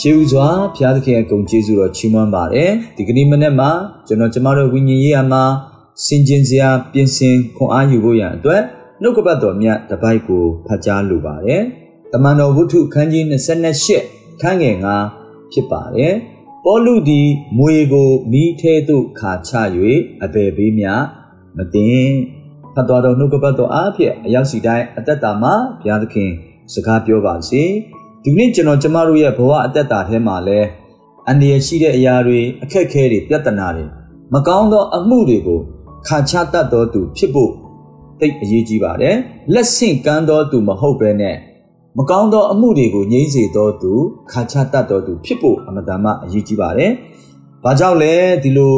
ခြေဥစွာဘုရားသခင်ရဲ့ဂုဏ်ကျေးဇူးတော်ချီးမွမ်းပါတယ်ဒီကနေ့မနေ့မှာကျွန်တော်ကျမတို့ဝိညာဉ်ရေးရမှာစင်ကျင်စရာပြင်ဆင်ခွန်အားယူဖို့ရန်အတွက်နှုတ်ကပတ်တော်မြတ်တစ်ပိုက်ကိုဖတ်ကြားလိုပါတယ်တမန်တော်ဝုဒ္ဓခန်းကြီး28ခန်းငယ်9ဖြစ်ပါတယ်ပေါလုသည်မွေကိုမိထဲသို့ခါချ၍အဘယ်ဘေးမြမတင်ဖတ်တော်တော်နှုတ်ကပတ်တော်အားဖြင့်အရောက်စီတိုင်းအသက်တာမှာဘုရားသခင်စကားပြောပါစေ ဒီနေ့ကျွန်တော်ကျမတို့ရဲ့ဘဝအသက်တာထဲမှာလဲအန္တရာယ်ရှိတဲ့အရာတွေအခက်အခဲတွေပြဿနာတွေမကောင်းသောအမှုတွေကိုခါချတတ်တော်သူဖြစ်ဖို့သိအရေးကြီးပါတယ်လက်ဆင့်ကမ်းတော်သူမဟုတ်ဘဲနဲ့မကောင်းသောအမှုတွေကိုငြိမ်းစေတော်သူခါချတတ်တော်သူဖြစ်ဖို့အမတန်မှအရေးကြီးပါတယ်။ဘာကြောင့်လဲဒီလို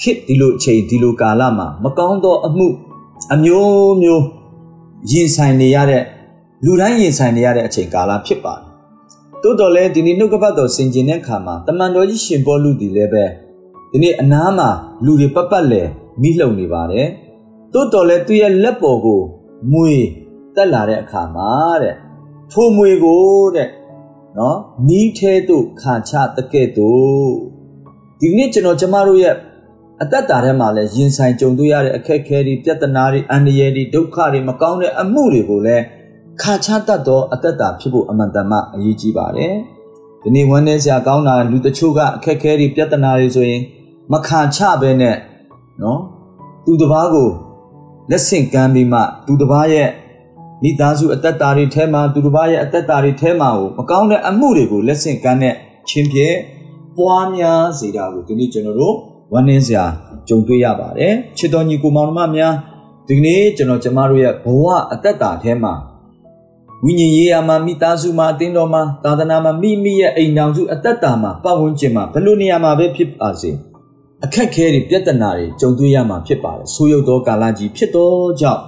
ခေတ်ဒီလိုအချိန်ဒီလိုကာလမှာမကောင်းသောအမှုအမျိုးမျိုးရင်ဆိုင်နေရတဲ့လူတိုင်းရင်ဆိုင်နေရတဲ့အချိန်ကာလဖြစ်ပါတယ်။ တိုးတော်လဲဒီနေ့နှုတ်ကပတ်တော်ဆင်ကျင်တဲ့အခါမှာတမန်တော်ကြီးရှင်ပေါလုဒီလည်းပဲဒီနေ့အနားမှာလူတွေပတ်ပတ်လဲမိလှုံနေပါတယ်။တိုးတော်လဲသူရဲ့လက်ပေါ်ကိုမွေတက်လာတဲ့အခါမှာတဲ့ထိုမွေကိုတဲ့နော်နီးထဲသို့ခါချတကဲ့သို့ဒီနေ့ကျွန်တော်ကျမတို့ရဲ့အသက်တာထဲမှာလည်းရင်ဆိုင်ကြုံတွေ့ရတဲ့အခက်အခဲတွေပြဿနာတွေအန္တရာယ်တွေဒုက္ခတွေမကောင်းတဲ့အမှုတွေကိုလည်း ခါချတတ်သောအသက်တာဖြစ်ဖို့အမှန်တမ်းအရေးကြီးပါတယ်။ဒီနေ့ဝမ်းနည်းစရာကောင်းတာလူတချို့ကအခက်အခဲတွေပြဿနာတွေဆိုရင်မခါချဘဲနဲ့နော်သူတစ်ပါးကိုလက်ဆင့်ကမ်းပြီးမှသူတစ်ပါးရဲ့မိသားစုအသက်တာတွေထဲမှာသူတစ်ပါးရဲ့အသက်တာတွေထဲမှာကိုမကောင်းတဲ့အမှုတွေကိုလက်ဆင့်ကမ်းတဲ့ချင်းဖြင့်ပွားများစေတာကိုဒီနေ့ကျွန်တော်တို့ဝမ်းနည်းစရာကြုံတွေ့ရပါတယ်ချစ်တော်ညီကိုမောင်နှမများဒီကနေ့ကျွန်တော်ကျမတို့ရဲ့ဘဝအသက်တာထဲမှာ ဝိညာဉ်ရေးရာမှာမိသားစုမှာအသင်းတော်မှာသာသနာမှာမိမိရဲ့အိမ်တော်စုအသက်တာမှာပတ်ဝန်းကျင်မှာဘယ်လိုနေရာမှာပဲဖြစ်ပါစေအခက်ခဲတွေပြဿနာတွေကြုံတွေ့ရမှာဖြစ်ပါတယ်ဆိုးရုပ်သောကာလကြီးဖြစ်တော့ကြောင့်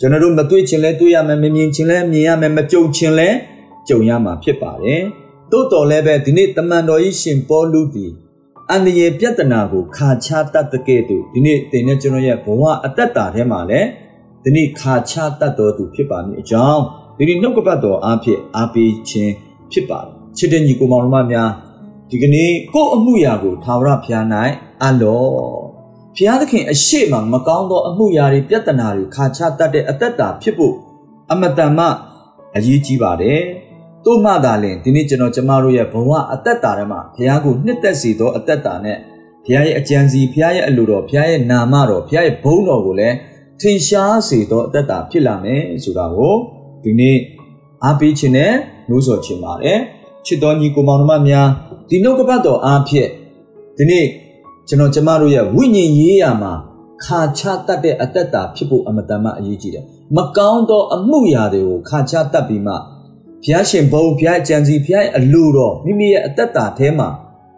ကျွန်တော်တို့မတွေ့ချင်လဲတွေ့ရမယ်မမြင်ချင်လဲမြင်ရမယ်မကြုံချင်လဲကြုံရမှာဖြစ်ပါတယ်တိုးတော်လည်းပဲဒီနေ့တမန်တော်ကြီးရှင်ပေါလုဒီအန္တရာယ်ပြဿနာကိုခါချတတ်တဲ့ကဲ့သို့ဒီနေ့တင်တဲ့ကျွန်တော်ရဲ့ဘဝအသက်တာထဲမှာလည်းဒီနေ့ခါချတတ်တော်သူဖြစ်ပါမည်အကြောင်း ဒီနေ့နှုတ်ကပတ်တော်အားဖြင့်အားပေးခြင်းဖြစ်ပါတယ်ချစ်တဲ့ညီကိုမောင်တို့များဒီကနေ့ကိုယ့်အမှုရာကိုသာဝရဘုရား၌အလောဘုရားသခင်အရှိမမကောင်းသောအမှုရာတွေပြဿနာတွေခါချတတ်တဲ့အသက်တာဖြစ်ဖို့အမတန်မှအရေးကြီးပါတယ်။တို့မှသာလင်ဒီနေ့ကျွန်တော်ကျမတို့ရဲ့ဘဝအသက်တာထဲမှာဘုရားကိုနှစ်သက်စေသောအသက်တာနဲ့ဘုရားရဲ့အကြံစီဘုရားရဲ့အလိုတော်ဘုရားရဲ့နာမတော်ဘုရားရဲ့ဘုန်းတော်ကိုလည်းထင်ရှားစေသောအသက်တာဖြစ်လာမယ်ဆိုတာကို ဒီနေ့အားပေးခြင်းနဲ့နှိုးဆော်ခြင်းပါတယ်။ချစ်တော်ညီကိုမောင်နှမများဒီနှုတ်ကပတ်တော်အားဖြင့်ဒီနေ့ကျွန်တော်ကျမတို့ရဲ့ဝိညာဉ်ရေးရာမှာခါချတတ်တဲ့အသက်တာဖြစ်ဖို့အမတန်မှအရေးကြီးတယ်။မကောင်းသောအမှုရာတွေကိုခါချတတ်ပြီးမှဘုရားရှင်ဘုံဘုရားကြံစီဘုရားရဲ့အလိုတော်မိမိရဲ့အသက်တာထဲမှာ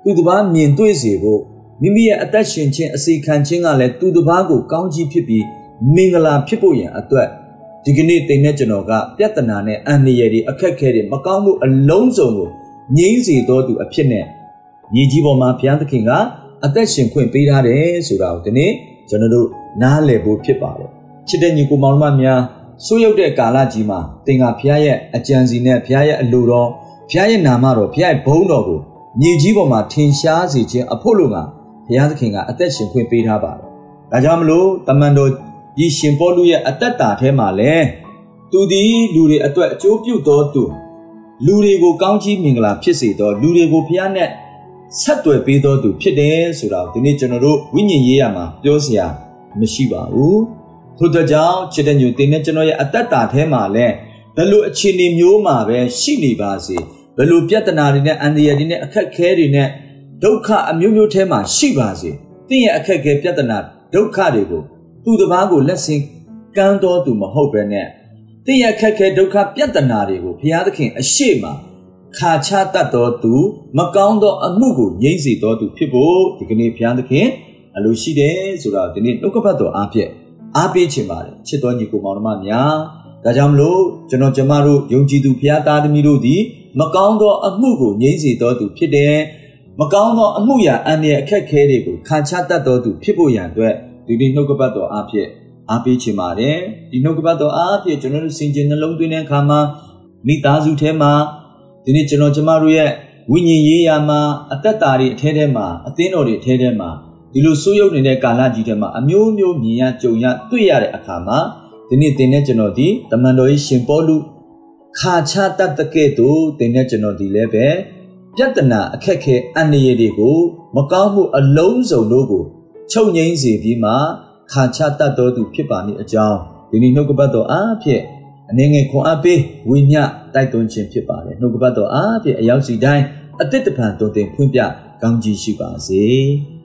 သူတစ်ပါးမြင်တွေ့စေဖို့မိမိရဲ့အသက်ရှင်ခြင်းအစီခံခြင်းကလည်းသူတစ်ပါးကိုကောင်းကြီးဖြစ်ပြီးမင်္ဂလာဖြစ်ဖို့ရန်အတွက် ဒီကနေ့တင်တဲ့ကျွန်တော်ကပြဿနာနဲ့အန္တရာယ်တွေအခက်အခဲတွေမကောင်းမှုအလုံးစုံကိုငြိမ်းစေတော်သူအဖြစ်နဲ့ညီကြီးပေါ်မှာဘုရားသခင်ကအသက်ရှင်ခွင့်ပေးထားတယ်ဆိုတာကိုဒီနေ့ကျွန်တော်တို့နားလည်ဖို့ဖြစ်ပါတယ်ချစ်တဲ့ညီကိုမောင်နှမများစိုးရုပ်တဲ့ကာလကြီးမှာသင်ကဘုရားရဲ့အကြံစီနဲ့ဘုရားရဲ့အလိုတော်ဘုရားရဲ့နာမတော်ဘုရားရဲ့ဘုန်းတော်ကိုမြေကြီးပေါ်မှာထင်ရှားစေခြင်းအဖို့လို့ကဘုရားသခင်ကအသက်ရှင်ခွင့်ပေးထားပါတယ်ဒါကြောင့်မလို့တမန်တော် ဤရှင်ပေါလုရဲ့အသက်တာထဲမှာလဲသူသည်လူတွေအတွက်အကျိုးပြုသောသူလူတွေကိုကောင်းချီးမင်္ဂလာဖြစ်စေသောလူတွေကိုဘုရားနဲ့ဆက်သွယ်ပေးတော်သူဖြစ်တယ်ဆိုတာကိုဒီနေ့ကျွန်တော်တို့ဝိညာဉ်ရေးရမှာပြောစရာမရှိပါဘူးထို့ကြောင့်ချစ်တဲ့ညူတင်နဲ့ကျွန်တော်ရဲ့အသက်တာထဲမှာလဲဘယ်လိုအခြေအနေမျိုးမှာပဲရှိနေပါစေဘယ်လိုပြဿနာတွေနဲ့အန္တရာယ်တွေနဲ့အခက်ခဲတွေနဲ့ဒုက္ခအမျိုးမျိုးထဲမှာရှိပါစေသင်ရဲ့အခက်ခဲပြဿနာဒုက္ခတွေကို သူတစ်ပါးကိုလက်ဆင့်ကမ်းတော်သူမဟုတ်ပဲနဲ့သင်ရဲ့အခက်ခဲဒုက္ခပြဿနာတွေကိုဘုရားသခင်အရှိမခါချတတ်တော်သူမကောင်းသောအမှုကိုငြိမ့်စေတော်သူဖြစ်ဖို့ဒီကနေ့ဘုရားသခင်အလိုရှိတယ်ဆိုတာဒီနေ့နှုတ်ကပတ်တော်အားဖြင့်အားပေးခြင်းပါတယ်ချစ်တော်ညီကိုမောင်နှမများဒါကြောင့်မလို့ကျွန်တော်ကျမတို့ယုံကြည်သူဘုရားသားသမီးတို့သည်မကောင်းသောအမှုကိုငြိမ့်စေတော်သူဖြစ်တယ်မကောင်းသောအမှုရာအန္တရာယ်အခက်ခဲတွေကိုခါချတတ်တော်သူဖြစ်ဖို့ရန်အတွက် ဒီနေ့နှုတ်ကပတ်တော်အားဖြင့်အားပေးခြင်းပါတယ်ဒီနှုတ်ကပတ်တော်အားဖြင့်ကျွန်တော်တို့စင်ကြင်နှလုံးသွင်းတဲ့အခါမှာမိသားစုထဲမှာဒီနေ့ကျွန်တော်ကျမတို့ရဲ့ဝိညာဉ်ရေးရာမှာအသက်တာတွေအထဲထဲမှာအသင်းတော်တွေအထဲထဲမှာဒီလိုဆိုးရုပ်နေတဲ့ကာလကြီးထဲမှာအမျိုးမျိုးမြင်ရကြုံရတွေ့ရတဲ့အခါမှာဒီနေ့သင်တဲ့ကျွန်တော်ဒီတမန်တော်ကြီးရှင်ပေါလုခါချတတ်တဲ့ကဲ့သို့သင်တဲ့ကျွန်တော်ဒီလည်းပဲပြဿနာအခက်ခဲအန္တရာယ်တွေကိုမကောင်းမှုအလုံးစုံတို့ကို ချုပ်ငိမ့်စေပြီးမှခါချတတ်တော်သူဖြစ်ပါမည်အကြောင်းဒီနေ့နှုတ်ကပတ်တော်အားဖြင့်အနေငယ်ခွန်အားပေးဝိညာတိုက်တွန်းခြင်းဖြစ်ပါတယ်နှုတ်ကပတ်တော်အားဖြင့်အရောက်စီတိုင်းအတိတ်တပံတုံတင်ဖွင့်ပြကောင်းကြီးရှိပါစေ။